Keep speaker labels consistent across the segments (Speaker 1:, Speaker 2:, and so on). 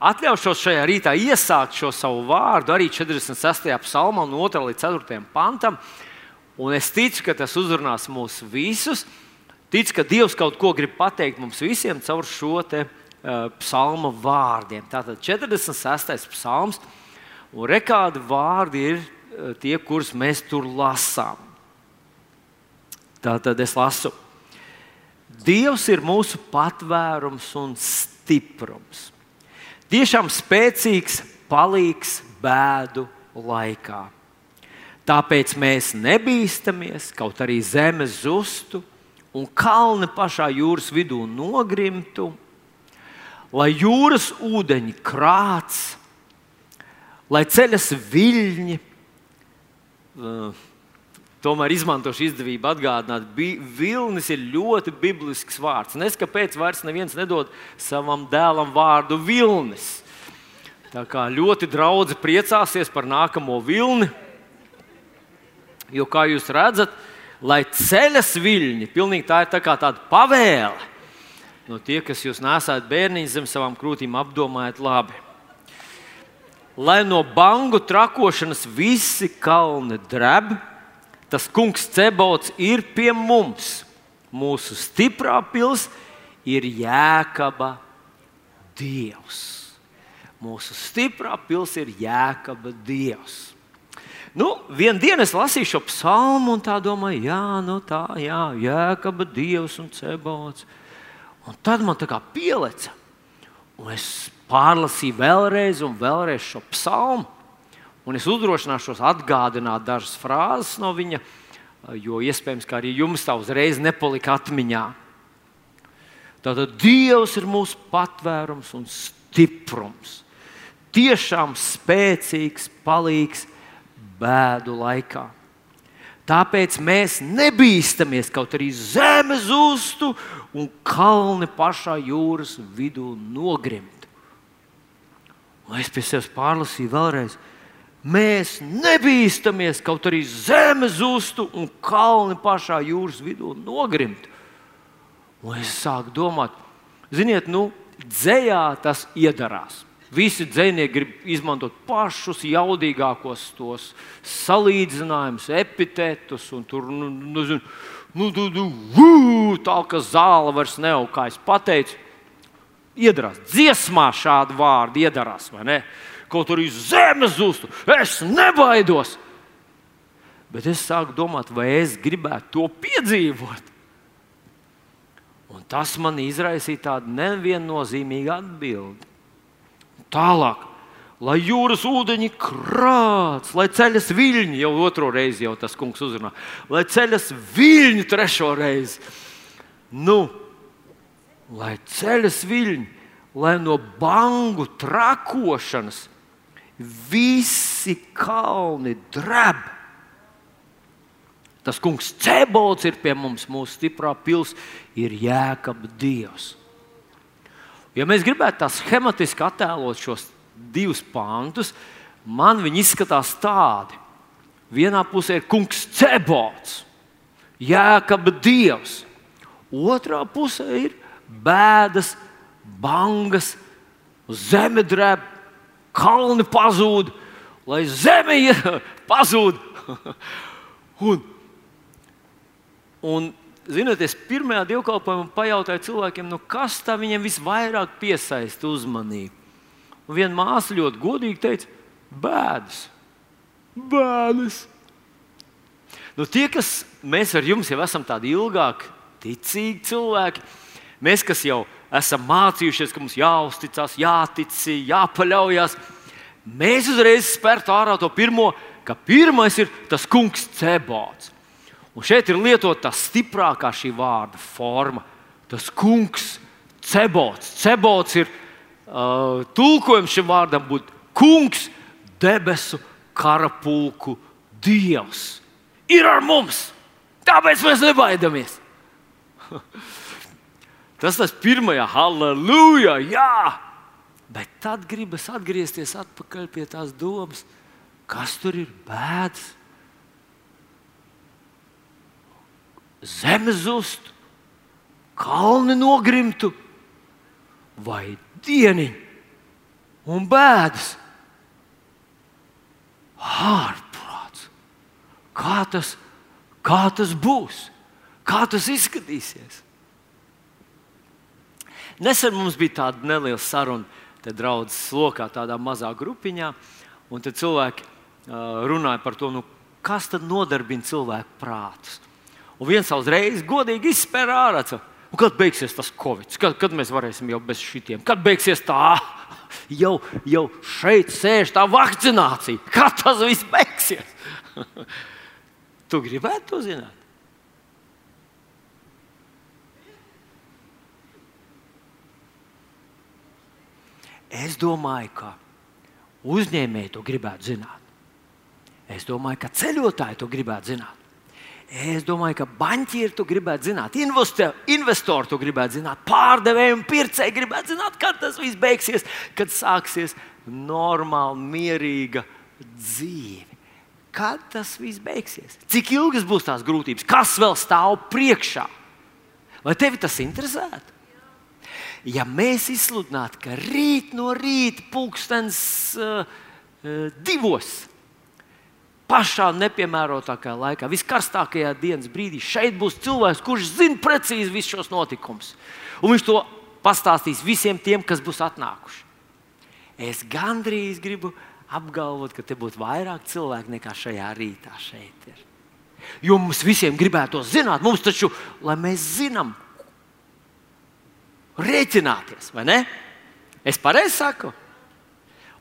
Speaker 1: atļaušos šajā rītā iesākt šo savu vārdu arī 46. psalmā, no 2 līdz 4 pantam. Un es ticu, ka tas uzrunās mūs visus. Ticu, ka Dievs kaut ko grib pateikt mums visiem caur šo te, uh, psalma vārdiem. Tātad 46. psalms, un rekādi vārdi ir uh, tie, kurus mēs tur lasām. Tātad es lasu. Dievs ir mūsu patvērums un stiprums. Tiešām spēcīgs, palīgs bēdu laikā. Tāpēc mēs nebīstamies, kaut arī zeme zustu un kalni pašā jūras vidū nogrimtu, lai jūras ūdeņi krāts, lai ceļas viļņi. Uh, Tomēr izmantošu izdevību atgādināt, ka vilnis ir ļoti biblisks vārds. Nes kāpēc vairs neviens nedod savam dēlam vārdu vilnis. Tā kā ļoti daudzi priecāsies par nākamo vilni. Jo, kā jūs redzat, lai ceļas viļņi, pilnīgi tā ir tā tāda pavēle. No tie, kas jūs nesat bērniņš zem savām krūtīm, apdomājiet labi. Lai no bangu trakošanas visi kalni dreb, tas kungs Cebots ir pie mums. Mūsu stiprā pilsēta ir Jēkaba Dievs. Mūsu stiprā pilsēta ir Jēkaba Dievs. Nu, Vienā dienā es lasīju šo psalmu un tā domāju, jā, nu tā, jā, jēkaba, dievs un cebots. Un tad man tā kā pieleca. Un es pārlasīju vēlreiz un vēlreiz šo psalmu. Un es uzdrošināšos atgādināt dažas frāzes no viņa, jo iespējams, ka arī jums tā uzreiz nepalika atmiņā. Tātad Dievs ir mūsu patvērums un stiprums. Tiešām spēcīgs, palīgs bēdu laikā. Tāpēc mēs nebīstamies, kaut arī zeme zustu un kalni pašā jūras vidū nogrimt. Un es pie sevis pārlasīju vēlreiz. Mēs nebīstamies, kaut arī zeme zustu un kalni pašā jūras vidū nogrimt. Un es sāku domāt, ziniet, nu, dzējā tas iedarās. Visi dzinieki grib izmantot pašus jaudīgākos tos salīdzinājumus, epitetus, un tur nu, nu, nu, nu, nu, nu, tā kā zāle vairs nav, kā es teicu. Iedarās dziesmā šādi vārdi, iedarās, vai ne? Kaut arī zemes zustu, es nebaidos. Bet es sāku domāt, vai es gribētu to piedzīvot. Un tas man izraisīja tādu neviennozīmīgu atbildību. Tālāk, lai jūras ūdeņi krāts, lai ceļas viļņi, jau otro reizi jau tas kungs uzrunā, lai ceļas viļņi trešo reizi. Nu, lai ceļas viļņi, lai no bangu trakošanas visi kalni dreb. Tas kungs Cebols ir pie mums, mūsu stiprā pilsēta, ir jēkab Dievs. Ja mēs gribētu tā schematiski attēlot šos divus pantus, man viņi izskatās tādi. Vienā pusē ir kungs Cebots, Jēkabs Dievs, otrā pusē ir bēdas, bangas, zeme drēb, kalni pazūd, lai zeme pazūd. un, un Ziniet, es pirmajā dievkalpojumā pajautāju cilvēkiem, nu kas tam viņiem visvairāk piesaista uzmanību. Un viena māsa ļoti godīgi teica, bēdas. Bēdas. Nu, tie, kas mēs ar jums jau esam tādi ilgāki, ticīgi cilvēki, mēs, kas jau esam mācījušies, ka mums jāuzticas, jātic, jāpaļaujas, mēs uzreiz spērtu ārā to pirmo, ka pirmais ir tas kungs Cebots. Un šeit ir lietota tā stiprākā šī vārda forma. Tas kungs, cebots. Cebots ir uh, tulkojums šim vārdam būt kungs, debesu karapulku dievs. Ir ar mums, tāpēc mēs nebaidamies. tas tas pirmajā halleluja, jā! Bet tad gribas atgriezties atpakaļ pie tās domas, kas tur ir bēdas zeme zustu, kalni nogrimtu vai dieniņi un bēdas. Ārprāts! Kā tas, kā tas būs? Kā tas izskatīsies? Nesen mums bija tāda neliela saruna, te draudzes lokā, tādā mazā grupiņā, un tad cilvēki uh, runāja par to, nu, kas tad nodarbina cilvēku prātus. Un viens uzreiz godīgi izspēra ārā. Un kad beigsies tas covid, kad, kad mēs varēsim jau bez šitiem, kad beigsies tā, jau, jau šeit sēž tā vakcinācija, kad tas viss beigsies? tu gribētu to zināt? Es domāju, ka uzņēmēji to gribētu zināt. Es domāju, ka ceļotāji to gribētu zināt. Es domāju, ka banķieri to gribētu zināt, investori to gribētu zināt, pārdevēji un pircēji gribētu zināt, kad tas viss beigsies, kad sāksies normāla, mierīga dzīve. Kad tas viss beigsies? Cik ilgas būs tās grūtības? Kas vēl stāv priekšā? Vai tevi tas interesētu? Ja mēs izsludinātu, ka rīt no rīta, pulkstenis uh, uh, divos, pašā nepiemērotākajā laikā, viskarstākajā dienas brīdī. Šeit būs cilvēks, kurš zina precīzi visus šos notikumus. Un viņš to pastāstīs visiem tiem, kas būs atnākuši. Es gandrīz gribu apgalvot, ka te būtu vairāk cilvēku nekā šajā rītā šeit. Ir. Jo mums visiem gribētu to zināt, mums taču, lai mēs zinām, rēķināties, vai ne? Es pareizi saku.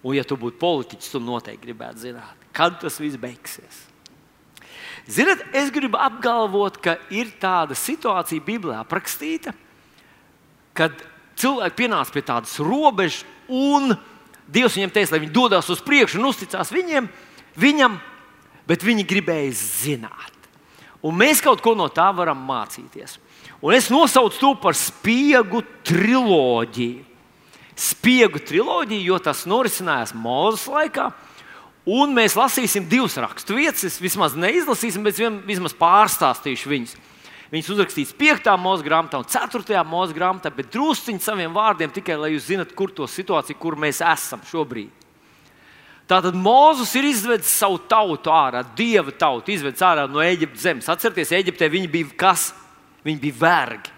Speaker 1: Un, ja tu būtu politiķis, tu noteikti gribētu zināt, kad tas viss beigsies. Ziniet, es gribu apgalvot, ka ir tāda situācija Bībelē aprakstīta, kad cilvēki pienāca pie tādas robežas, un Dievs viņiem teica, lai viņi dodas uz priekšu un uzticās viņiem, viņam, bet viņi gribēja zināt. Un mēs kaut ko no tā varam mācīties. Un es nosaucu to par spiegu triloģiju. Spiegu triloģiju, jo tas norisinājās Mozus laikā. Un mēs lasīsim divas rakstu vietas. Vismaz neizlasīsim, bet vismaz pārstāstīšu viņus. Viņas uzrakstīts 5. mūža grāmatā un 4. mūža grāmatā, bet drusciņā saviem vārdiem tikai lai jūs zinat, kur to situāciju, kur mēs esam šobrīd. Tātad Mozus ir izvedis savu tautu ārā, dieva tautu, izvedis ārā no Eģiptes zemes. Atcerieties, Eģiptē viņi bija kas? Viņi bija vergi.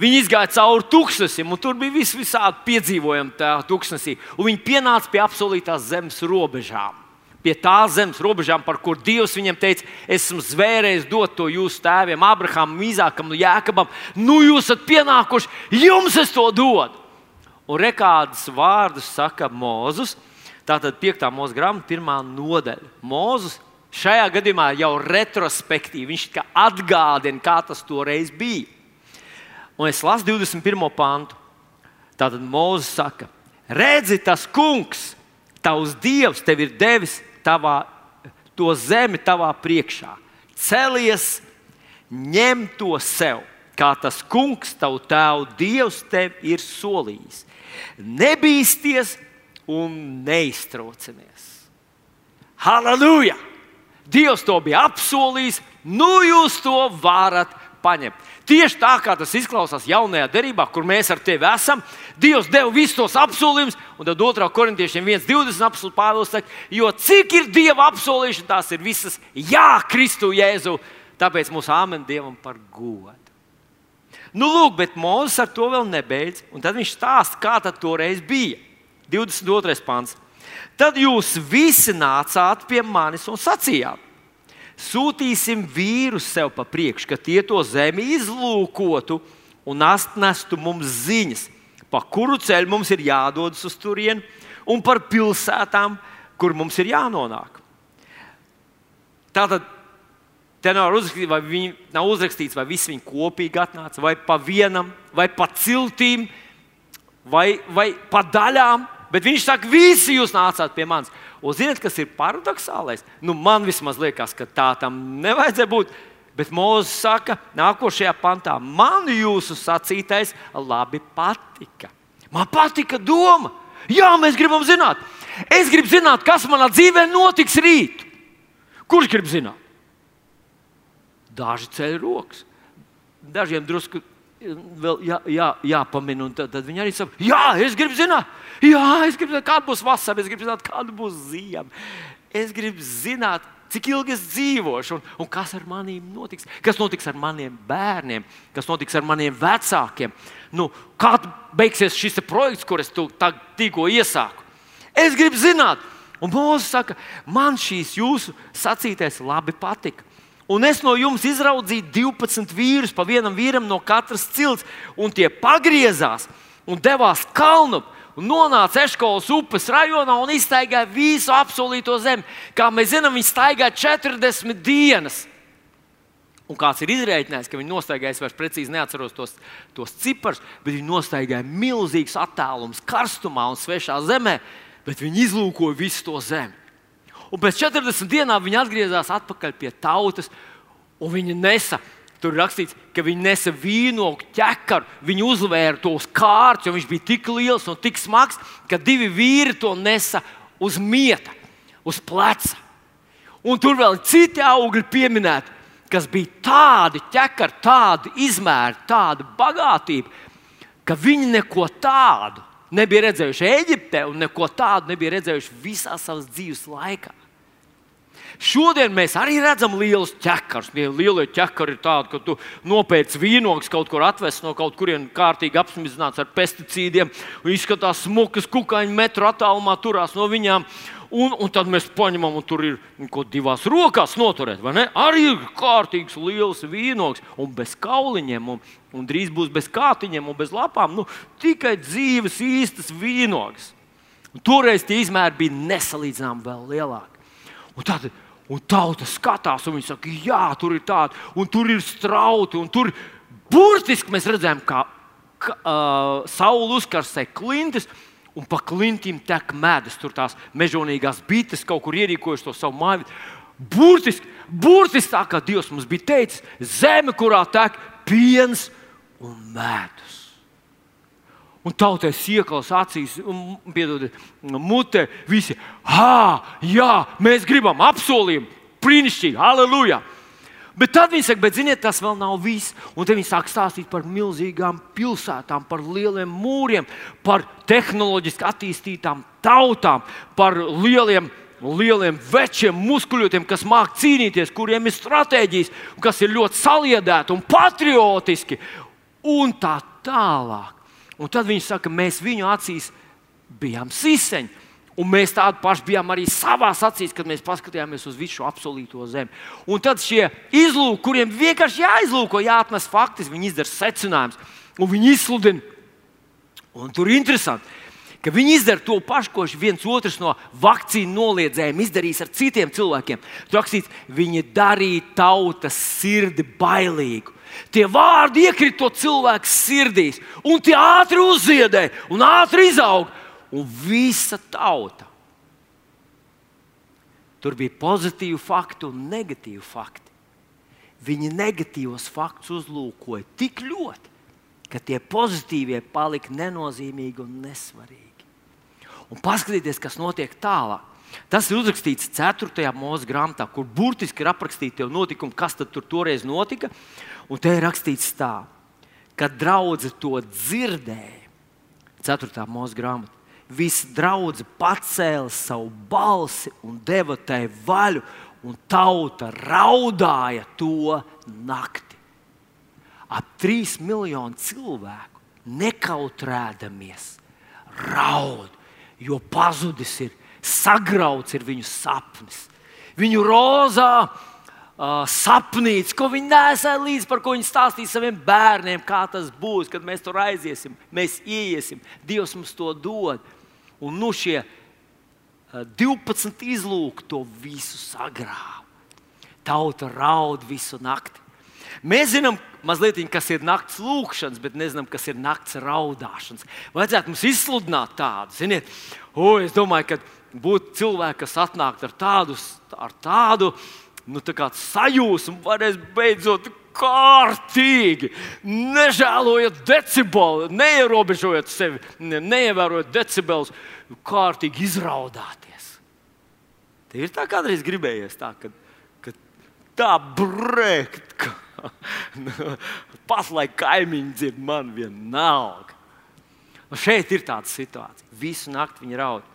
Speaker 1: Viņi izgāja cauri tūkstnesim, un tur bija vis visādi piedzīvojumi tajā tūkstnesī. Viņi pienāca pie apsolītās zemes robežām pie tās zemes robežām, par kur Dievs viņam teica, esmu zvērējis dot to jūsu tēviem, Abrahamam, Īzākam un Jēkabam. Nu, jūs esat pienākuši, jums es to dodu. Un rekādas vārdus saka Mozus. Tātad 5. mūža grāmata, pirmā nodaļa. Mozus šajā gadījumā jau retrospektīvi viņš atgādina, kā tas toreiz bija. Un es lasu 21. pantu. Tātad Mozus saka, redzi, tas kungs, tavs dievs, tev ir devis tavā, to zemi tavā priekšā. Celies, ņem to sev, kā tas kungs, tavu tēvu dievs, tev ir solījis. Nebīsties un neiztraucamies. Halleluja! Dievs to bija apsolījis, nu jūs to varat paņemt. Tieši tā kā tas izklausās jaunajā derībā, kur mēs ar tevi esam, Dievs deva visus tos apsolījumus, un tad 2. korintiešiem 1,20 apsolījums Pāvils saka, jo cik ir Dieva apsolīšana, tās ir visas jā, Kristu Jēzu. Tāpēc mūsu āmen Dievam par godu. Nu, lūk, bet Mozus ar to vēl nebeidz, un tad viņš stāsta, kā tas toreiz bija. 22. pāns. Tad jūs visi nācāt pie manis un sacījāt, Sūtīsim vīrus sev pa priekšu, ka tie to zemi izlūkotu un atnestu mums ziņas, pa kuru ceļu mums ir jādodas uz turieni, un par pilsētām, kur mums ir jānonāk. Tātad te nav uzrakstīts, vai viņi nav uzrakstīts, vai visi viņi kopīgi atnāca, vai pa vienam, vai pa ciltīm, vai, vai pa daļām. Bet viņš saka, visi jūs nācāt pie manis. Un ziniet, kas ir paradoxālais? Nu, man vismaz liekas, ka tā tam nevajadzēja būt. Bet Mozus saka, nākošajā pantā, man jūsu sacītais labi patika. Man patika doma. Jā, mēs gribam zināt. Es gribu zināt, kas manā dzīvē notiks rīt. Kurš grib zināt? Daži ceļ rokas. Dažiem drusku vēl jā, jā, jāpamina. Tad, tad viņi arī saka, jā, es gribu zināt, jā, es gribu zināt, kāda būs vasara, es gribu zināt, kāda būs ziema. Es gribu zināt, cik ilgi es dzīvošu, un, un kas ar maniem notiks. Kas notiks ar maniem bērniem, kas notiks ar maniem vecākiem. Nu, kad beigsies šis projekts, kur es tikko iesāku? Es gribu zināt, un Mozus saka, man šīs jūsu sacītais labi patika. Un es no jums izraudzīju 12 vīrus, pa vienam vīram no katras cilts, un tie pagriezās un devās kalnu un nonāca Eškolas upes rajonā un iztaigāja visu apsolīto zemi. Kā mēs zinām, viņi staigāja 40 dienas. Un kāds ir izrēķinājis, ka viņi nostaigāja, es vairs precīzi neatceros tos, tos ciparus, bet viņi nostaigāja milzīgs attālums karstumā un svešā zemē, bet viņi izlūkoja visu to zemi. Un pēc 40 dienām viņi atgriezās atpakaļ pie tautas, un viņi nesa Tur rakstīts, ka viņi nesa vīnogu ķekaru, viņi uzvēra tos kārtus, jo viņš bija tik liels un tik smags, ka divi vīri to nesa uz mieta, uz pleca. Un tur vēl ir citi augļi pieminēti, kas bija tādi ķekari, tādi izmēri, tāda bagātība, ka viņi neko tādu nebija redzējuši Eģiptē un neko tādu nebija redzējuši visā savas dzīves laikā. Šodien mēs arī redzam lielus ķekarus. Lielie ķekari ir tādi, ka tu nopērci vīnogas kaut kur atvest no kaut kurienes kārtīgi apsmidzināts ar pesticīdiem. Izskatās smukas kukaiņu metru attālumā, turās no viņām. Un, un tad mēs paņemam, un tur ir kaut divās rokās noturēt. Arī ir kārtīgs, liels vīnogs, un bez kauliņiem, un, un drīz būs bez kātiņiem un bez lapām. Nu, tikai dzīves, īstas vīnogas. Un toreiz tie izmēri bija nesalīdzināmi vēl lielāki. Un tad Un tauta skatās, un viņi saka, jā, tur ir tāda, un tur ir strauti, un tur burtiski mēs redzam, kā, kā uh, saule uzkarsē klintis. Un pa klintīm tek medus, tur tās mežonīgās bites kaut kur ierīkojuši to savu māju. Burtiski, burtiski tā kā Dievs mums bija teicis, zeme, kurā tek piens un medus. Un tautai iekals acīs, piedodiet, mutē. Visi, ah, jā, mēs gribam apsolījumu, brīnišķīgi, aleluja! Bet tad viņi saka, bet ziniet, tas vēl nav viss. Un tad viņi sāk stāstīt par milzīgām pilsētām, par lieliem mūriem, par tehnoloģiski attīstītām tautām, par lieliem, lieliem večiem, muskuļotiem, kas māca cīnīties, kuriem ir stratēģijas, kas ir ļoti saliedēti un patriotiski un tā tālāk. Un tad viņi saka, mēs viņu acīs bijām siseņi. Un mēs tādu pašu bijām arī savā acīs, kad mēs paskatījāmies uz visu šo apsolīto zemi. Un tad šie izlūki, kuriem vienkārši jāizlūko, jāatnes fakti, viņi izdara secinājumus un viņi izsludina. Un tur ir interesanti, ka viņi izdara to pašu, ko viens otrs no vakcīnu noliedzējiem izdarīs ar citiem cilvēkiem. Tur rakstīts, viņi darīja tautas sirdi bailīgu. Tie vārdi iekrita to cilvēku sirdīs, un tie ātri uzziedēja, un ātri izauga. Un visa tauta. Tur bija pozitīvi fakti un negatīvi fakti. Viņi negatīvos faktus uzlūkoja tik ļoti, ka tie pozitīvie palika nenozīmīgi un nesvarīgi. Un paskatieties, kas notiek tālāk. Tas ir uzrakstīts 4. mūža grāmatā, kur burtiski ir aprakstīti tie notikumi, kas tur toreiz notika. Un te ir rakstīts tā, ka draudzene to dzirdēja. 4. mūža grāmata. Visi draugi pacēla savu balsi un deva tai vaļu, un tauta raudāja to nakti. Ap trīs miljonu cilvēku nekautrēdamies raud, jo pazudis ir, sagrauts ir viņu sapnis. Viņu rozā uh, sapnīts, ko viņi nesēja līdzi, par ko viņi stāstīja saviem bērniem, kā tas būs, kad mēs tur aiziesim, mēs ieiesim. Dievs mums to dod. Un nu šie uh, 12 izlūki to visu sagrāva. Tauta raud visu nakti. Mēs zinām, mazliet, kas ir naktas lūkšanas, bet nezinām, kas ir naktas raudāšanas. Vajadzētu mums izsludināt tādu, ziniet, o, es domāju, ka būtu cilvēki, kas atnāktu ar tādu, ar tādu nu, sajūsmu, varēs beidzot kārtīgi, nežēlojot decibelu, neierobežojot sevi, ne, neievērojot decibelus, kārtīgi izraudāties. Te ir tā kādreiz gribējies tā, ka, ka tā brēkt. Ka Pat lai kaimiņi dzird, man vienalga. Un šeit ir tāda situācija. Visu nakti viņi raud.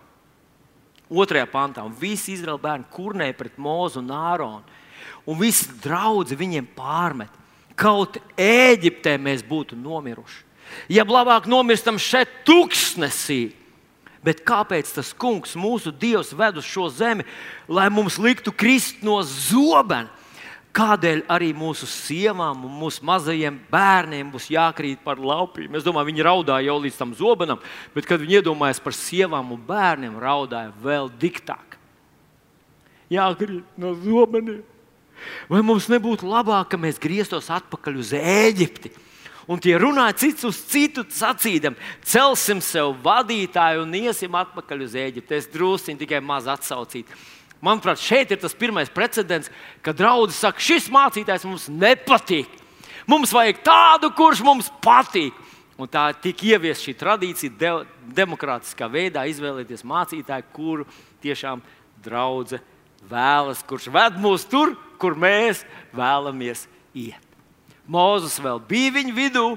Speaker 1: Otrajā pantā, visi Izraēla bērni kurnēja pret Mūzu un Āronu. Un visi draugi viņiem pārmet. Kaut Eģiptē mēs būtu nomiruši. Ja labāk nomirstam šeit, tūkstnesī, Bet kāpēc tas kungs, mūsu dievs, ved uz šo zemi, lai mums liktu krist no zobena? Kādēļ arī mūsu sievām un mūsu mazajiem bērniem būs jākrīt par laupīm? Es domāju, viņi raudāja jau līdz tam zobenam, bet kad viņi iedomājās par sievām un bērniem, raudāja vēl diktāk. Jākrīt no zobeniem. Vai mums nebūtu labāk, ka mēs grieztos atpakaļ uz Eģipti? Un tie runāja cits uz citu, sacīdam, celsim sev vadītāju un iesim atpakaļ uz Eģipti. Es druskuļi tikai maz atsaucīt. Manuprāt, šeit ir tas pirmais precedents, kad draudzes saka, šis mācītājs mums nepatīk. Mums vajag tādu, kurš mums patīk. Un tā tika ieviesta šī tradīcija, de demokrātiskā veidā izvēlēties mācītāju, kuru tiešām draudzene vēlas, kurš ved mūs tur, kur mēs vēlamies iet. Mozus vēl bija viņa vidū,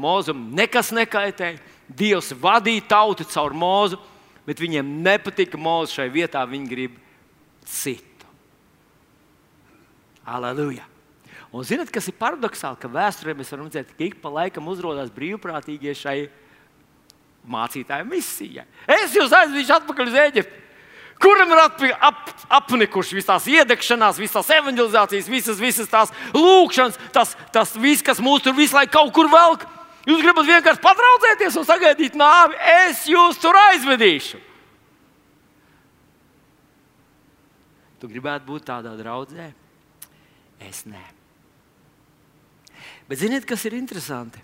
Speaker 1: Mozum nekas nekaitēja. Dievs vadīja tautu caur mūzu, bet viņiem nepatika mūzu šai vietā. Viņi grib citu. Aleluja! Un zināt, kas ir paradoxāli, ka vēsturē mēs varam redzēt, ka ik pa laikam uzrādās brīvprātīgie šai mācītāju misijai. Es jūs aizvedīšu atpakaļ uz Eģipti. Kuram ir ap, ap, apnikuši visas iedegšanās, visas evanģelizācijas, visas, visas tās lūkšanas, tas, tas viss, kas mūs tur visu laiku kaut kur velk? Jūs gribat vienkārši patraucēties un sagaidīt nāvi, es jūs tur aizvedīšu. Tu gribētu būt tādā draudzē? Es nē. Bet ziniet, kas ir interesanti?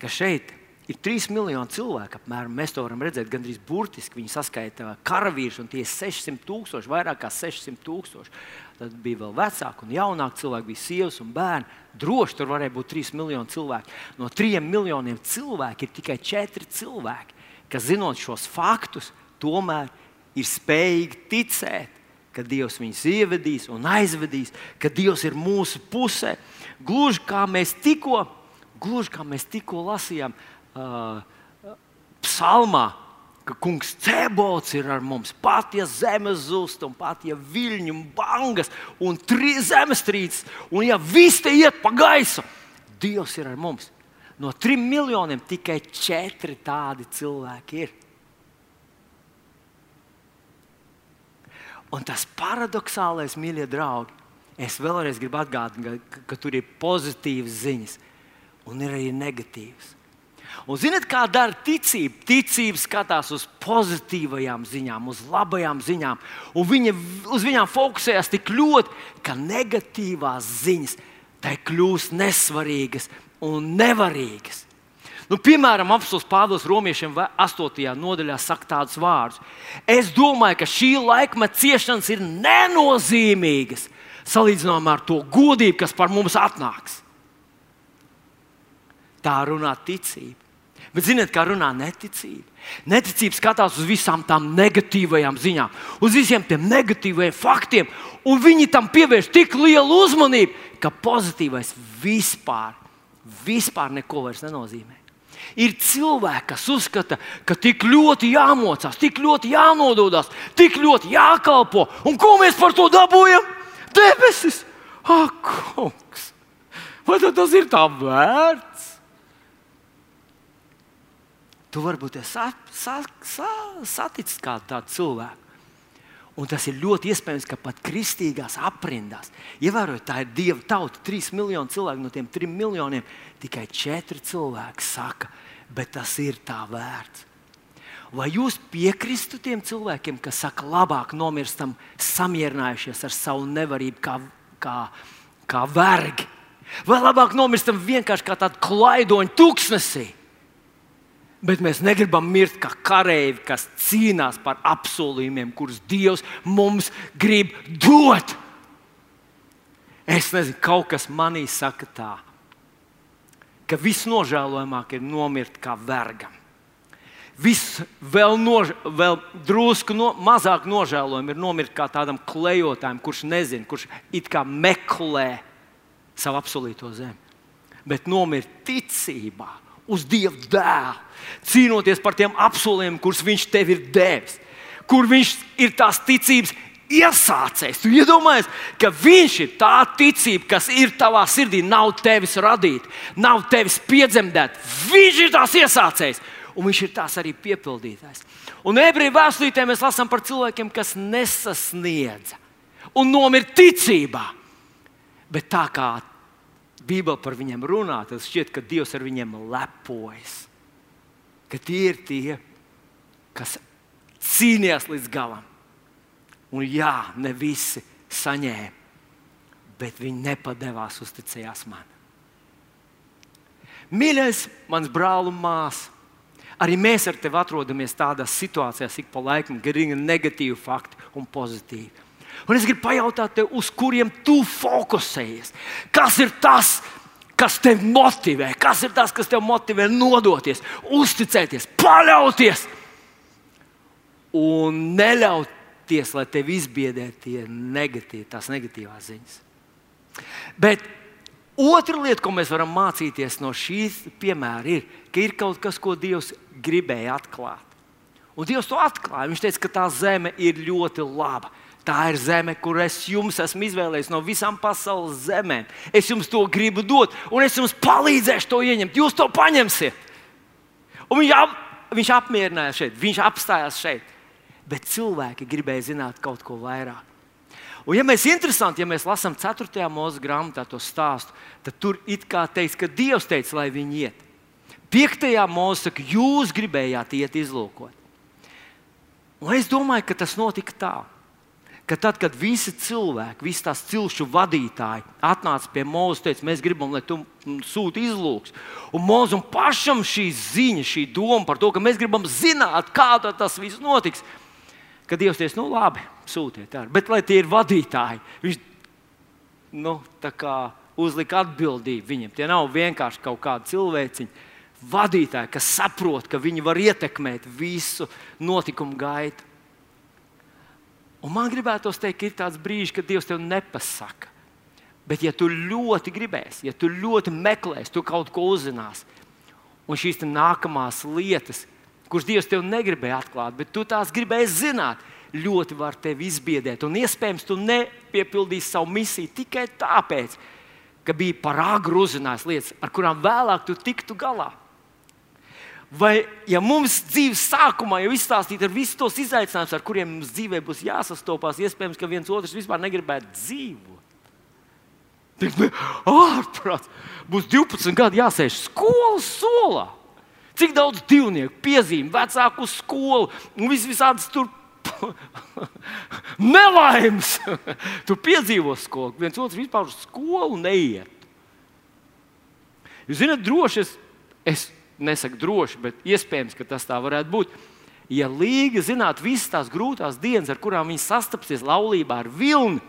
Speaker 1: Ka šeit ir 3 miljoni cilvēku. Apmēram. Mēs to varam redzēt gandrīz burtiski. Viņi saskaita karavīrus, un tie ir 600 tūkstoši, vairāk kā 600 tūkstoši. Tad bija vēl vecāki un jaunāki cilvēki, bija sievas un bērni. Droši tur varēja būt 3 miljoni cilvēku. No 3 miljoniem cilvēku ir tikai 4 cilvēki, kas zinot šos faktus, tomēr ir spējīgi ticēt. Ka Dievs viņus ievedīs un aizvedīs, ka Dievs ir mūsu pusē. Gluži kā mēs tikko, gluži kā mēs tikko lasījām, uh, psalmā, ka kungs cebots ir ar mums. Pat ja zemes zust, un pat ja viļņi un bangas un zemestrīces, un ja viss te iet pa gaisu, Dievs ir ar mums. No trim miljoniem tikai četri tādi cilvēki ir. Un tas paradoxālais, mīļie draugi, es vēlreiz gribu atgādināt, ka, ka tur ir pozitīvas ziņas un ir arī negatīvas. Un ziniet, kā dara ticība? Ticība skatās uz pozitīvajām ziņām, uz labajām ziņām, un viņa uz viņām fokusējas tik ļoti, ka negatīvās ziņas tai kļūst nesvarīgas un nevarīgas. Nu, piemēram, apelsīns Pāvils Romiešiem 8. nodaļā saka tādus vārdus. Es domāju, ka šī laikmeta ciešanas ir nenozīmīgas salīdzinājumā ar to godību, kas par mums atnāks. Tā runā ticība. Bet ziniet, kā runā neticība? Neticība skatās uz visām tām negatīvajām ziņām, uz visiem tiem negatīvajiem faktiem, un viņi tam pievērš tik lielu uzmanību, ka pozitīvais vispār, vispār neko vairs nenozīmē. Ir cilvēki, kas uzskata, ka tik ļoti jāmocās, tik ļoti jānododas, tik ļoti jākalpo. Un ko mēs par to dabūjam? Debesis! Ak, kungs! Vai tas ir tā vērts? Tu varbūt esi sa, sa, sa, saticis kādu tādu cilvēku. Un tas ir ļoti iespējams, ka pat kristīgās aprindās, ievērojot, tā ir Dieva tauta, 3 miljoni cilvēku no tiem 3 miljoniem, tikai 4 cilvēki saka, bet tas ir tā vērts. Vai jūs piekristu tiem cilvēkiem, kas saka, labāk nomirstam samierinājušies ar savu nevarību, kā, kā, kā vergi? Vai labāk nomirstam vienkārši kā tādu klaidoņu tūkstnesī? Bet mēs negribam mirt kā kareivi, kas cīnās par apsolījumiem, kurus Dievs mums grib dot. Es nezinu, kaut kas manī saka tā, ka viss nožēlojamāk ir nomirt kā vergam. Viss vēl, nož, vēl drusku no, mazāk nožēlojami ir nomirt kā tādam klejotājam, kurš nezina, kurš it kā meklē savu apsolīto zemi, bet nomirt ticībā uz Dieva dēlu, cīnoties par tiem apsolījumiem, kurus Viņš tev ir devis, kur Viņš ir tās ticības iesācējs. Tu iedomājies, ka Viņš ir tā ticība, kas ir tavā sirdī, nav tevis radīta, nav tevis piedzemdēta. Viņš ir tās iesācējs, un Viņš ir tās arī piepildītājs. Un ebreju vēstulītē mēs lasām par cilvēkiem, kas nesasniedza un nomira ticībā. Bet tā kā Bībele par viņiem runā, tad šķiet, ka Dievs ar viņiem lepojas. Ka tie ir tie, kas cīnījās līdz galam. Un jā, ne visi saņēma, bet viņi nepadevās, uzticējās man. Mīļais, mans brāl un māsa, arī mēs ar tevi atrodamies tādās situācijās, ik pa laikam, kad ir negatīvi fakti un pozitīvi. Un es gribu pajautāt tev, uz kuriem tu fokusējies. Kas ir tas, kas tev motivē? Kas ir tas, kas tev motivē nodoties, uzticēties, paļauties un neļauties, lai tevi izbiedē tie negatīvi, tās negatīvās ziņas. Bet otra lieta, ko mēs varam mācīties no šīs piemēra, ir, ka ir kaut kas, ko Dievs gribēja atklāt. Un Dievs to atklāja. Viņš teica, ka tā zeme ir ļoti laba. Tā ir zeme, kur es jums esmu izvēlējis no visām pasaules zemēm. Es jums to gribu dot, un es jums palīdzēšu to ieņemt. Jūs to paņemsiet. Un viņš, ap, viņš apmierināja šeit, viņš apstājās šeit. Bet cilvēki gribēja zināt kaut ko vairāk. Un, ja mēs interesanti, ja mēs lasām 4. mūža grāmatā to stāstu, tad tur it kā teiks, ka Dievs teica, lai viņi iet. 5. mūžā saka, jūs gribējāt iet izlūkot. Un es domāju, ka tas notika tā ka tad, kad visi cilvēki, visi tās cilšu vadītāji atnāca pie Mozus un teica, mēs gribam, lai tu sūti izlūks. Un Mozum pašam šī ziņa, šī doma par to, ka mēs gribam zināt, kā tas viss notiks, kad Dievs teica, nu labi, sūtiet ar, bet lai tie ir vadītāji. Viņš nu, uzlika atbildību viņiem. Tie nav vienkārši kaut kādi cilvēciņi. Vadītāji, kas saprot, ka viņi var ietekmēt visu notikumu gaitu. Un man gribētos teikt, ka ir tāds brīdis, kad Dievs tev nepasaka. Bet, ja tu ļoti gribēsi, ja tu ļoti meklēsi, tu kaut ko uzzināsi. Un šīs nākamās lietas, kuras Dievs tev negribēja atklāt, bet tu tās gribēji zināt, ļoti var tevi izbiedēt. Un iespējams, tu nepiepildīsi savu misiju tikai tāpēc, ka bija par agru uzzinājis lietas, ar kurām vēlāk tu tiktu galā. Vai ja mums dzīves sākumā jau izstāstīt ar visus tos izaicinājumus, ar kuriem mums dzīvē būs jāsastopās, iespējams, ka viens otrs vispār negribētu dzīvot. Ārprāts, būs 12 gadi jāsēž skolas solā. Cik daudz divnieku piezīmē, vecāku skolu un vis visādas tur nelaimes. tu piedzīvo skolu, viens otrs vispār uz skolu neiet. Jūs zināt, droši es, es nesaku droši, bet iespējams, ka tas tā varētu būt. Ja Līga zinātu visas tās grūtās dienas, ar kurām viņi sastapsies laulībā ar vilni,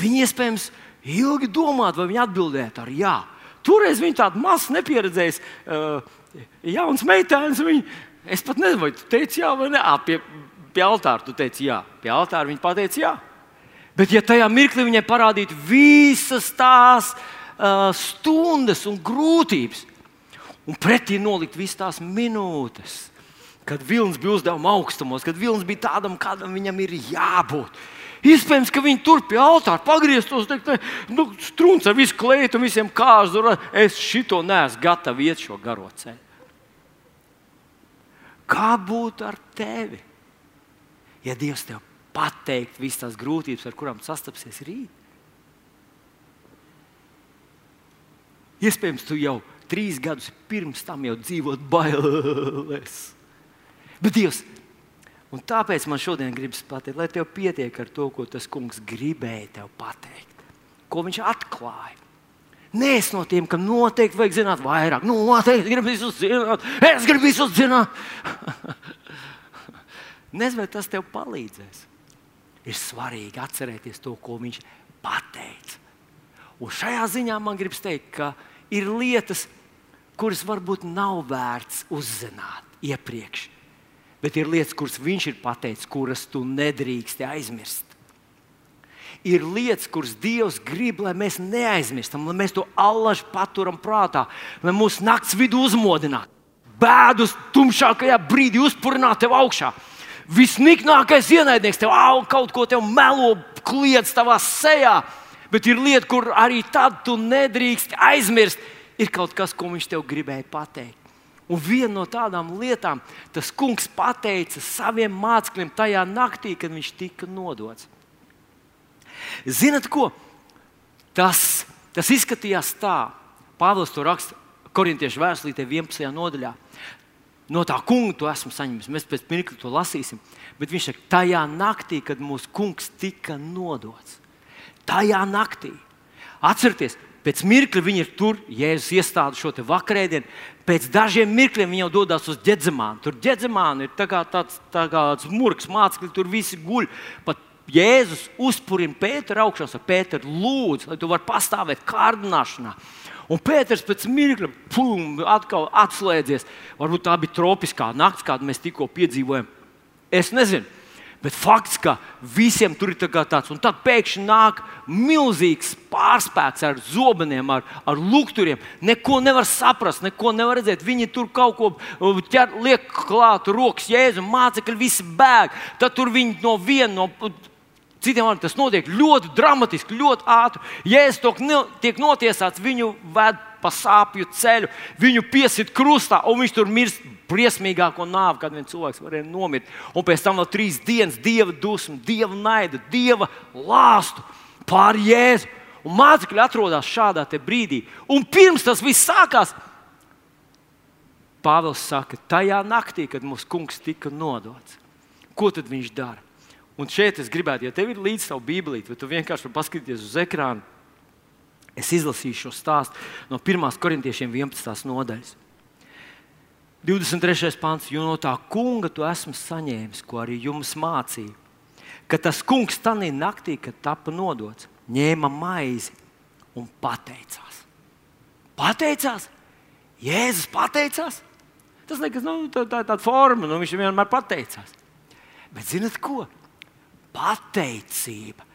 Speaker 1: viņi iespējams ilgi domātu, vai viņi atbildētu ar jā. Toreiz viņi tādu mazu nepieredzējis, uh, jauns meitēns. Viņi, es pat nezinu, vai tu teici jā vai nē. Pie, pie altāra tu teici jā, pie altāra viņi pateica jā. Bet, ja tajā mirklī viņai parādītu visas tās uh, stundas un grūtības, un pretī nolikt visas tās minūtes, kad vilnis bija uzdevuma augstumos, kad vilnis bija tādam, kādam viņam ir jābūt. Iespējams, ka viņi tur pie altāra pagrieztos, teikt, nu, strūns ar visu kleitu un visiem kāzu. Es šito neesmu gatavs iet šo garo ceļu. Kā būtu ar tevi, ja Dievs tev pateikt visas tās grūtības, ar kurām sastapsies rīt? Iespējams, tu jau trīs gadus pirms tam jau dzīvot bailēs. Bet Dievs, un tāpēc man šodien gribas pateikt, lai tev pietiek ar to, ko tas kungs gribēja tev pateikt, ko viņš atklāja. Nē, es no tiem, kam noteikti vajag zināt vairāk. Nu, noteikti gribu visus zināt. Es gribu visus zināt. Nezinu, vai tas tev palīdzēs. Ir svarīgi atcerēties to, ko viņš pateica. Un šajā ziņā man gribas teikt, ka ir lietas, kuras varbūt nav vērts uzzināt iepriekš. Bet ir lietas, kuras viņš ir pateicis, kuras tu nedrīksti aizmirst. Ir lietas, kuras Dievs grib, lai mēs neaizmirstam, lai mēs to allaž paturam prātā, lai mūsu nakts vidū uzmodinātu. Bēdus tumšākajā brīdī uzpurināt tev augšā. Visniknākais ienaidnieks tev au, kaut ko tev melo, kliedz tavā sejā. Bet ir lieta, kur arī tad tu nedrīkst aizmirst, ir kaut kas, ko viņš tev gribēja pateikt. Un viena no tādām lietām, tas kungs pateica saviem mācekļiem tajā naktī, kad viņš tika nodots. Ziniet, ko? Tas, tas izskatījās tā, Pāvils to raksta Korintiešu vēstulītē 11. nodaļā. No tā kunga to esmu saņēmis. Mēs pēc mirkļa to lasīsim. Bet viņš saka, tajā naktī, kad mūsu kungs tika nodots, tajā naktī, atcerieties, Pēc mirkļa viņi ir tur, Jēzus iestāda šo vakarēdienu. Pēc dažiem mirkļiem viņi jau dodas uz ģedzamānu. Tur ģedzamāna ir tā kā tāds, tā kā tāds murgs, mācekļi tur visi guļ. Pat Jēzus uzpurina Pēteru augšā, ar Pēteru lūdzu, lai tu varētu pastāvēt kārdināšanā. Un Pēters pēc mirkļa pum, atkal atslēdzies. Varbūt tā bija tropiskā nakts, kādu mēs tikko piedzīvojām. Es nezinu. Bet fakts, ka visiem tur ir tā tāds, un tad pēkšņi nāk milzīgs pārspēks ar zobeniem, ar, ar lukturiem. Neko nevar saprast, neko nevar redzēt. Viņi tur kaut ko uh, ķer, liek klāt, rokas jēzus, mācekļi visi bēg. Tad tur viņi no viena no. Citiem vārdiem tas notiek ļoti dramatiski, ļoti ātri. Jēzus tiek notiesāts, viņu ved pa sāpju ceļu, viņu piesit krustā, un viņš tur mirst briesmīgāko nāvi, kad viens cilvēks varēja nomirt. Un pēc tam vēl trīs dienas dieva dusmu, dieva naida, dieva lāstu pār Jēzu. Un mācekļi atrodas šādā brīdī. Un pirms tas viss sākās, Pāvils saka, tajā naktī, kad mūsu kungs tika nodots, ko tad viņš dara? Un šeit es gribētu, ja tev ir līdzi savu bībelīti, vai tu vienkārši vari paskatīties uz ekrānu, es izlasīšu šo stāstu no 1. korintiešiem 11. nodaļas. 23. pāns, jo no tā kunga tu esmu saņēmis, ko arī jums mācīju. Ka tas kungs tajā naktī, kad tika nodots, ņēma maizi un pateicās. Pateicās, Jēzus pateicās. Tas liekas, nu, tā, tā tāda forma, nu, viņš vienmēr pateicās. Bet zinat ko? Pateicība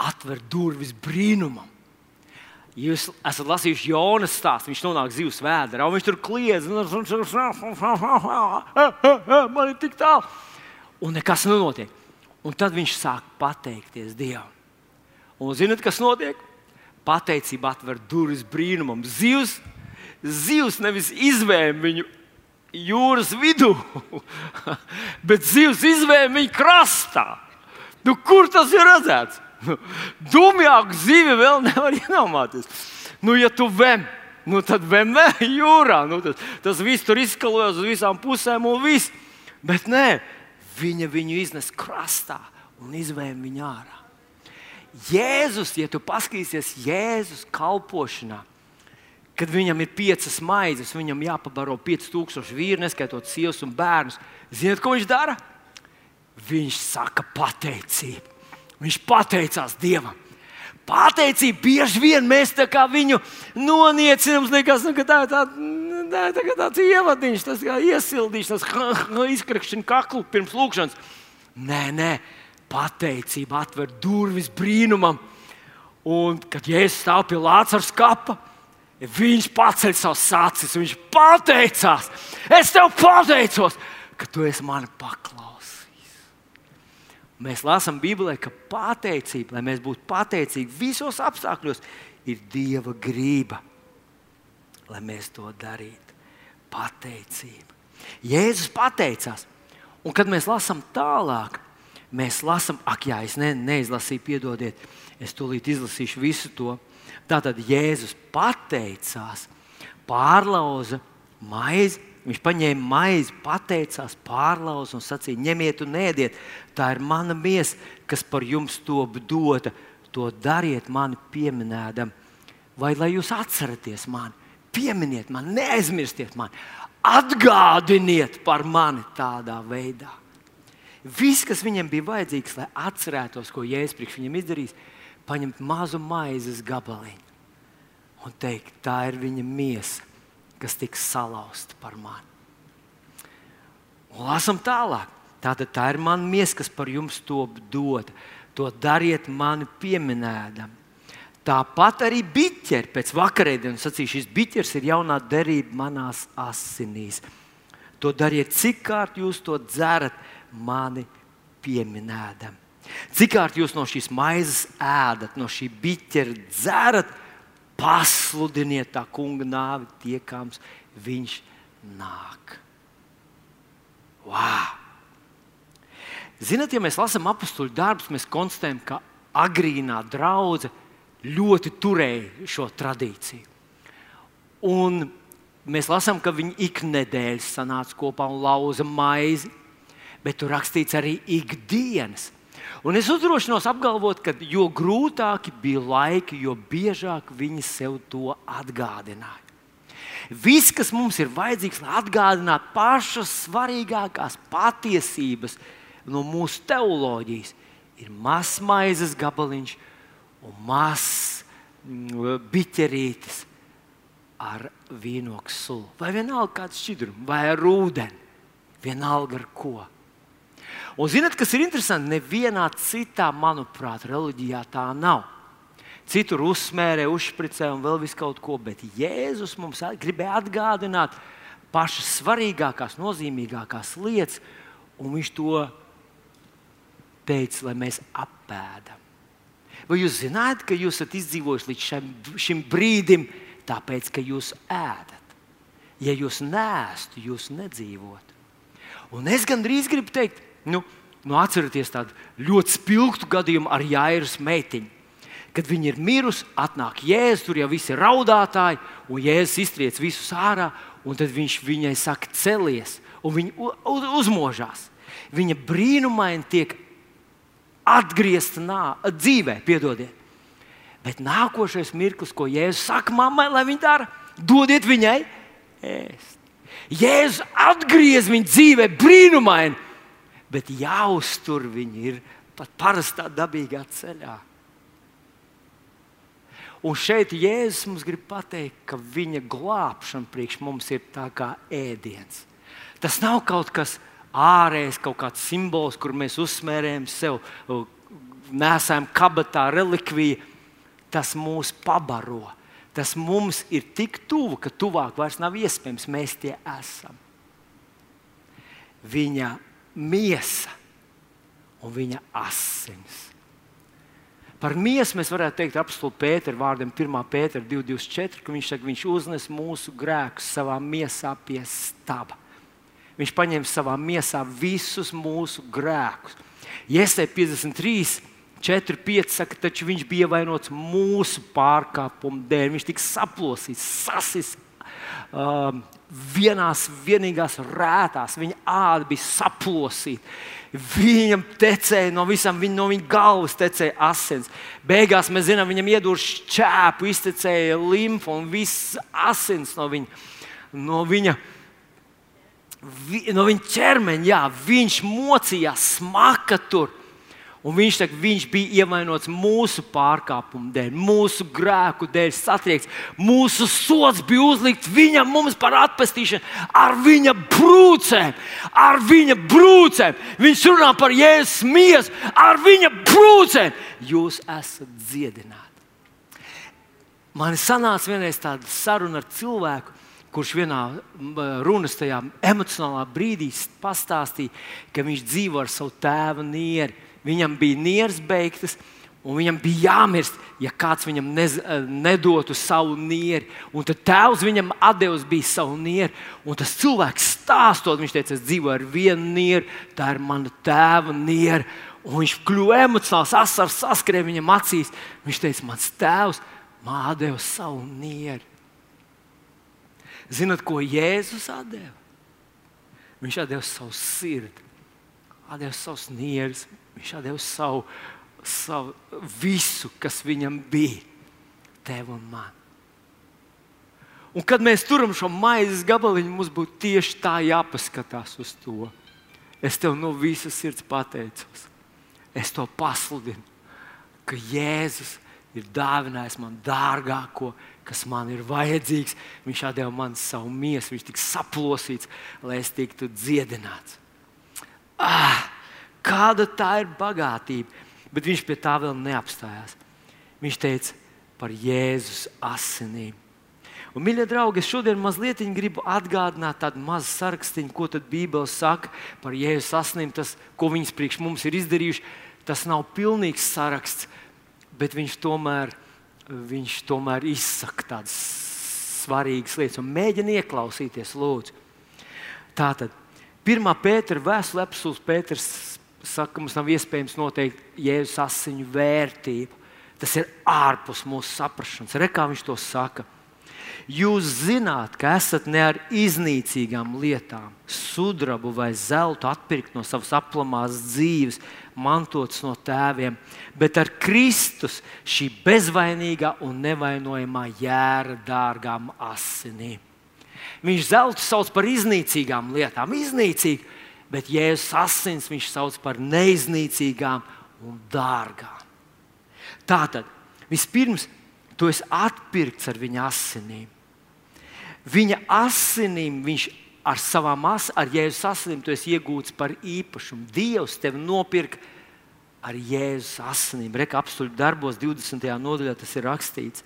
Speaker 1: atver durvis brīnumam. Jūs esat lasījuši Jonas stāstu. Viņš nonāk zivs vēdā, un viņš tur kliedz. Man ir tik tālu. Un nekas nenotiek. Un tad viņš sāk pateikties Dievam. Un zinot, kas notiek? Pateicība atver durvis brīnumam. Zivs, zivs nevis izvēm viņu jūras vidū, bet zivs izvēm viņu krastā. Nu, kur tas ir redzēts? Dumjāku zivi vēl nevar iedomāties. Nu, ja tu vem, nu, tad vemē jūrā. Nu, tas, tas viss tur izskalojas uz visām pusēm un viss. Bet nē, viņa viņu iznes krastā un izvēm viņu ārā. Jēzus, ja tu paskatīsies Jēzus kalpošanā, kad viņam ir piecas maizes, viņam jāpabaro 5000 vīri, neskaitot sievas un bērnus. Ziniet, ko viņš dara? Viņš saka pateicību. Viņš pateicās Dievam. Pateicība bieži vien mēs viņu noniecinām. Liekas, nu, tā, tā, tā, tā, tāds ievadiņš, tas kā iesildīšanas, izkrakšana kaklu pirms lūkšanas. Nē, nē, pateicība atver durvis brīnumam. Un, kad Jēzus stāv pie Lācara skapa, viņš paceļ savus acis, viņš pateicās, es tev pateicos, ka tu esi mani paklausījis. Mēs lasām Bībelē, ka pateicība, lai mēs būtu pateicīgi visos apstākļos, ir Dieva grība, lai mēs to darītu. Pateicība. Jēzus pateicās, un kad mēs lasām tālāk, mēs lasām, ak, jā, es ne, neizlasīju, piedodiet, es tūlīt izlasīšu visu to. Tātad Jēzus pateicās, pārlauza maizi Viņš paņēma maizi, pateicās, pārlauza un sacīja: ņemiet un ēdiet, tā ir mana miesa, kas par jums top dota. To dariet mani pieminēdam, vai lai jūs atceraties mani, pieminiet mani, neaizmirstiet mani, atgādiniet par mani tādā veidā. Viss, kas viņam bija vajadzīgs, lai atcerētos, ko Jēzus priekš viņam izdarījis, paņemt mazu maizes gabaliņu un teikt, tā ir viņa miesa kas tiks salauzta par mani. Un lasam tālāk. Tātad tā ir mana miesa, kas par jums top dota. to dariet mani pieminēdam. Tāpat arī biķeri pēc vakarēdienas sacīja, šis biķers ir jaunā derība manās asinīs. To dariet, cik kārt jūs to dzerat, mani pieminēdam. Cik kārt jūs no šīs maizes ēdat, no šī biķera dzerat, pasludiniet tā kunga nāvi tiekams, viņš nāk. Wow! Ziniet, ja mēs lasām apakstuļu darbus, mēs konstatējam, ka agrīnā draudzene ļoti turēja šo tradīciju. Un mēs lasām, ka viņi iknedēļas sanāca kopā un lauza maizi, bet tur rakstīts arī ikdienas. Un es uzdrošinos apgalvot, ka jo grūtāki bija laiki, jo biežāk viņi sev to atgādināja. Viss, kas mums ir vajadzīgs, lai atgādinātu pašas svarīgākās patiesības no mūsu teoloģijas, ir mazs maizes gabaliņš un mazs mm, biķerītis ar vīnogu sulu. Vai vienalga kāds šķidrums, vai ar ūdeni, vienalga ar ko. Un zinot, kas ir interesanti, nevienā citā, manuprāt, reliģijā tā nav. Citur uzsmērē, uzspricē un vēl vis kaut ko, bet Jēzus mums gribēja atgādināt pašas svarīgākās, nozīmīgākās lietas, un viņš to teica, lai mēs apēdam. Vai jūs zināt, ka jūs esat izdzīvojuši līdz šim, šim brīdim, tāpēc, ka jūs ēdat? Ja jūs nēstu, jūs nedzīvotu. Un es gandrīz gribu teikt, Nu, nu atcerieties tādu ļoti spilgtu gadījumu ar Jairas meitiņu. Kad viņa ir mirusi, atnāk Jēzus, tur jau viss ir raudātāji, un Jēzus iztriec visus ārā, un tad viņš viņai saka, celies, un viņa uzmožās. Viņa brīnumaini tiek atgriezta nā, dzīvē, piedodiet. Bet nākošais mirklis, ko Jēzus saka mammai, lai viņa dara, dodiet viņai ēst. Jēzus atgriez viņu dzīvē brīnumaini bet jāuztur viņi ir pat parastā dabīgā ceļā. Un šeit Jēzus mums grib pateikt, ka viņa glābšana priekš mums ir tā kā ēdiens. Tas nav kaut kas ārējs, kaut kāds simbols, kur mēs uzsmērējam sev, nesam kabatā relikviju. Tas mūs pabaro. Tas mums ir tik tuvu, ka tuvāk vairs nav iespējams. Mēs tie esam. Viņa miesa un viņa asins. Par miesu mēs varētu teikt, apstulbu Pētera vārdiem, 1. Pētera 224, ka viņš saka, viņš uznes mūsu grēkus savā miesā pie staba. Viņš paņēma savā miesā visus mūsu grēkus. Iesai 53, 4, 5 saka, taču viņš bija vainots mūsu pārkāpumu dēļ. Viņš tika saplosīts, sasis, um, vienās vienīgās rētās, viņa āda bija saplosīta. Viņam tecēja no visām, viņa, no viņa galvas tecēja asins. Beigās mēs zinām, viņam iedūrīja šķēpu, iztecēja limfu un viss asins no viņa. No viņa Vi, no viņa ķermeņa, jā, viņš mocījās, smaka tur. Un viņš saka, viņš bija ievainots mūsu pārkāpumu dēļ, mūsu grēku dēļ, satriekts. Mūsu sots bija uzlikts viņam par atpestīšanu ar viņa brūcēm, ar viņa brūcēm. Viņš runā par jēzus miesu, ar viņa brūcēm. Jūs esat dziedināti. Man sanāca vienreiz tāda saruna ar cilvēku, kurš vienā runas tajā emocionālā brīdī pastāstīja, ka viņš dzīvo ar savu tēvu nieru viņam bija nieres beigtas. Un viņam bija jāmirst, ja kāds viņam nez, nedotu savu nieri. Un tad tēvs viņam atdevis bija savu nieri. Un tas cilvēks stāstot, viņš teica, es dzīvoju ar vienu nieri, tā ir mana tēva niera. Un viņš kļuva emocionāls, asars saskrēja viņam acīs. Viņš teica, mans tēvs man deva savu nieri. Zinat, ko Jēzus deva? Viņš deva savu sirdi, deva savus nieres, Viņš deva savu, savu visu, kas viņam bija, tev un man. Un kad mēs turam šo maizes gabaliņu, mums būtu tieši tā jāpaskatās uz to. Es tev no visas sirds pateicos. Es to pasludinu, ka Jēzus ir dāvinājis man dārgāko, kas man ir vajadzīgs. Viņš deva man savu miesu, viņš tika saplosīts, lai es tiktu dziedināts. Ah! Kāda tā ir bagātība? Bet viņš pie tā vēl neapstājās. Viņš teica par Jēzus asinīm. Un, mīļie draugi, es šodien mazliet gribu atgādināt tādu mazu sarakstu, ko Bībele saka par Jēzus asinīm, tas, ko viņas priekš mums ir izdarījuši. Tas nav pilnīgs saraksts, bet viņš tomēr, viņš tomēr izsaka tādas svarīgas lietas un mēģina ieklausīties, lūdzu. Tātad, pirmā pētera vēstule, apelsīns Pēters saka, ka mums nav iespējams noteikt Jēzus asiņu vērtību. Tas ir ārpus mūsu saprāšanas. Re, kā viņš to saka. Jūs zināt, ka esat ne ar iznīcīgām lietām, sudrabu vai zeltu atpirkt no savas aplamās dzīves, mantots no tēviem, bet ar Kristus šī bezvainīgā un nevainojamā jēra dārgām asinīm. Viņš zeltu sauc par iznīcīgām lietām, iznīcīgi, bet Jēzus asins viņš sauc par neiznīcīgām un dārgām. Tātad, vispirms, tu esi atpirkts ar viņa asinīm. Viņa asinīm viņš ar savām asinīm, ar Jēzus asinīm, tu esi iegūts par īpašumu. Dievs tevi nopirka ar Jēzus asinīm. Reka apstuļu darbos 20. nodaļā tas ir rakstīts.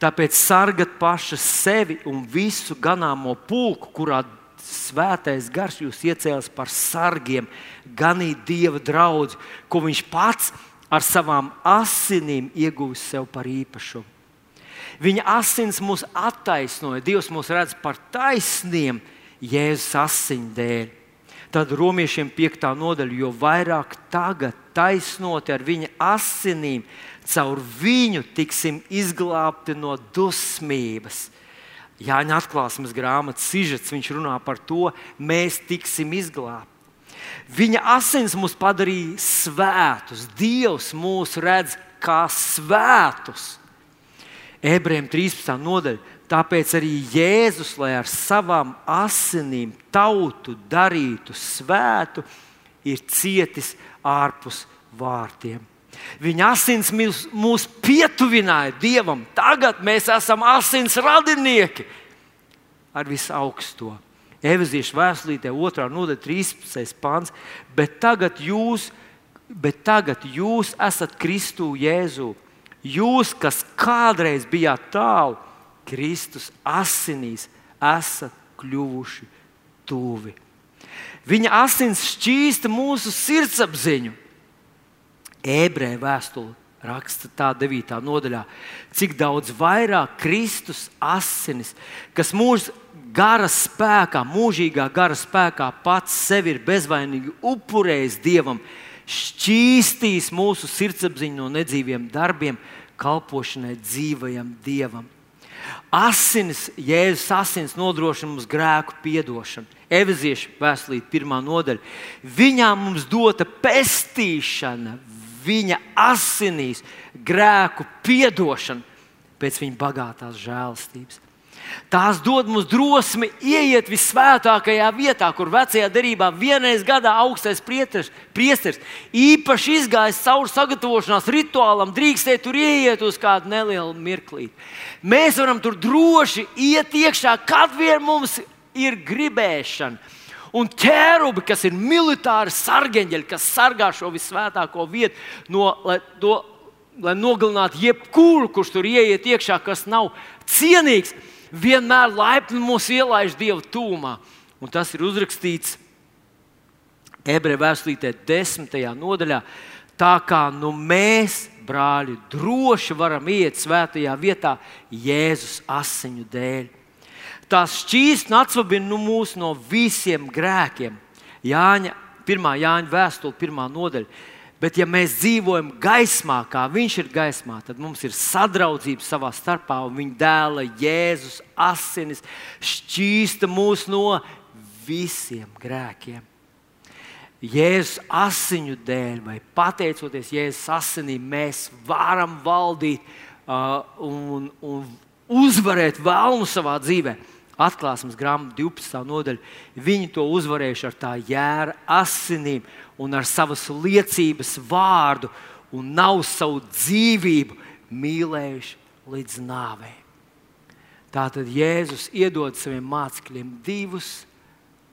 Speaker 1: Tāpēc sargat paši sevi un visu ganāmo pulku, kurā svētais gars jūs iecēlis par sargiem, ganīt dieva draugu, ko viņš pats ar savām asinīm ieguvis sev par īpašumu. Viņa asins mūs attaisnoja. Dievs mūs redz par taisniem Jēzus asiņu dēļ. Tad romiešiem piektā nodaļa, jo vairāk tagad taisnoti ar viņa asinīm, caur viņu tiksim izglābti no dusmības. Jāņa atklāsmes grāmatas sižets, viņš runā par to, mēs tiksim izglābti. Viņa asins mūs padarīja svētus. Dievs mūs redz kā svētus ebrejiem 13. nodaļa. Tāpēc arī Jēzus, lai ar savām asinīm tautu darītu svētu, ir cietis ārpus vārtiem. Viņa asins mūs, mūs pietuvināja Dievam. Tagad mēs esam asins radinieki ar visaugsto. Eveziešu vēstulītē, 2. nodaļa, 13. pāns. Bet tagad jūs, bet tagad jūs esat Kristu Jēzu Jūs, kas kādreiz bijāt tālu, Kristus asinīs, esat kļuvuši tuvi. Viņa asins šķīsta mūsu sirdsapziņu. Ebreju vēstule raksta tā 9. nodaļā, cik daudz vairāk Kristus asinis, kas mūsu gara spēkā, mūžīgā gara spēkā pats sevi ir bezvainīgi upurējis Dievam, šķīstīs mūsu sirdsapziņu no nedzīviem darbiem, kalpošanai dzīvajam Dievam. Asinis, Jēzus asins nodrošina mums grēku piedošanu. Eveziešu vēstulīt, pirmā nodaļa. Viņā mums dota pestīšana, viņa asinīs, grēku piedošana pēc viņa bagātās žēlastības. Tās dod mums drosmi ieiet visvētākajā vietā, kur vecajā derībā vienreiz gadā augstais priesteris īpaši izgājis cauri sagatavošanās rituālam, drīkstēja tur ieiet uz kādu nelielu mirklī. Mēs varam tur droši iet iekšā, kad vien mums ir gribēšana. Un ķērubi, kas ir militāri sargeņģeļi, kas sargā šo visvētāko vietu, no, lai, to, lai nogalinātu jebkuru, kurš tur ieiet iekšā, kas nav cienīgs vienmēr laipni mūs ielaiž Dieva tūmā. Un tas ir uzrakstīts ebreju vēstulītē, desmitajā nodaļā. Tā kā nu mēs, brāļi, droši varam iet svētajā vietā Jēzus asiņu dēļ. Tās šķīst un atsvabina nu mūs no visiem grēkiem. Jāņa, pirmā Jāņa vēstule, pirmā nodaļa Bet, ja mēs dzīvojam gaismā, kā Viņš ir gaismā, tad mums ir sadraudzība savā starpā, un Viņa dēla Jēzus asinis šķīsta mūs no visiem grēkiem. Jēzus asiņu dēļ, vai pateicoties Jēzus asinīm, mēs varam valdīt uh, un, un uzvarēt vēlnu savā dzīvēm atklāsmes grāmata 12. nodaļa. Viņi to uzvarējuši ar tā jēra asinīm un ar savas liecības vārdu, un nav savu dzīvību mīlējuši līdz nāvei. Tātad Jēzus iedod saviem mācekļiem divus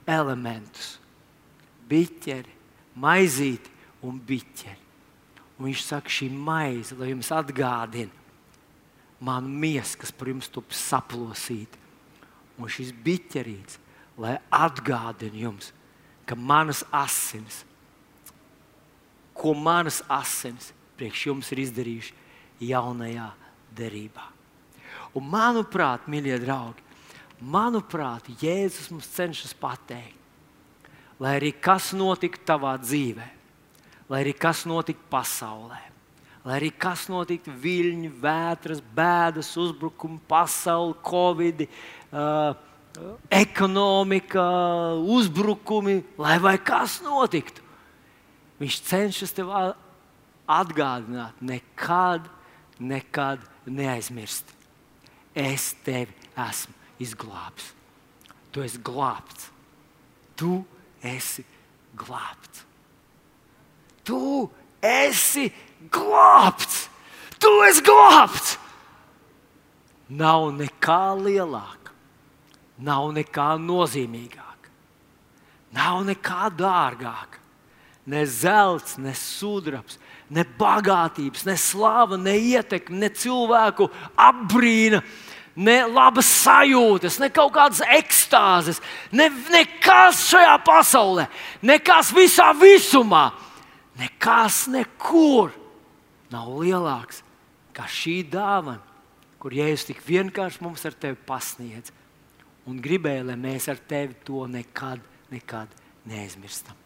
Speaker 1: elementus - biķeri, maizīti un biķeri. Un viņš saka, šī maize, lai jums atgādina manu miesu, kas par jums top saplosīt. Un šis biķerīts, lai atgādina jums, ka manas asinis, ko manas asinis priekš jums ir izdarījuši jaunajā derībā. Un manuprāt, mīļie draugi, manuprāt, Jēzus mums cenšas pateikt, lai arī kas notiktu tavā dzīvē, lai arī kas notiktu pasaulē, lai arī kas notiktu viļņi, vētras, bēdas, uzbrukumi, pasaule, covid, uh, ekonomika, uzbrukumi, lai vai kas notiktu. Viņš cenšas tev atgādināt, nekad, nekad neaizmirst. Es tevi esmu izglābs. Tu esi glābts. Tu esi glābts. Tu esi glābts. Tu esi glābts. Nav nekā lielāka, nav nekā nozīmīgāka, nav nekā dārgāka. Ne zelts, ne sudrabs, ne bagātības, ne slava, ne ietekme, ne cilvēku apbrīna, ne labas sajūtas, ne kaut kādas ekstāzes, ne, nekas šajā pasaulē, nekas visā visumā, nekas nekur nav lielāks kā šī dāvana, kur Jēzus tik vienkārši mums ar tevi pasniedz un gribēja, lai mēs ar tevi to nekad, nekad neaizmirstam.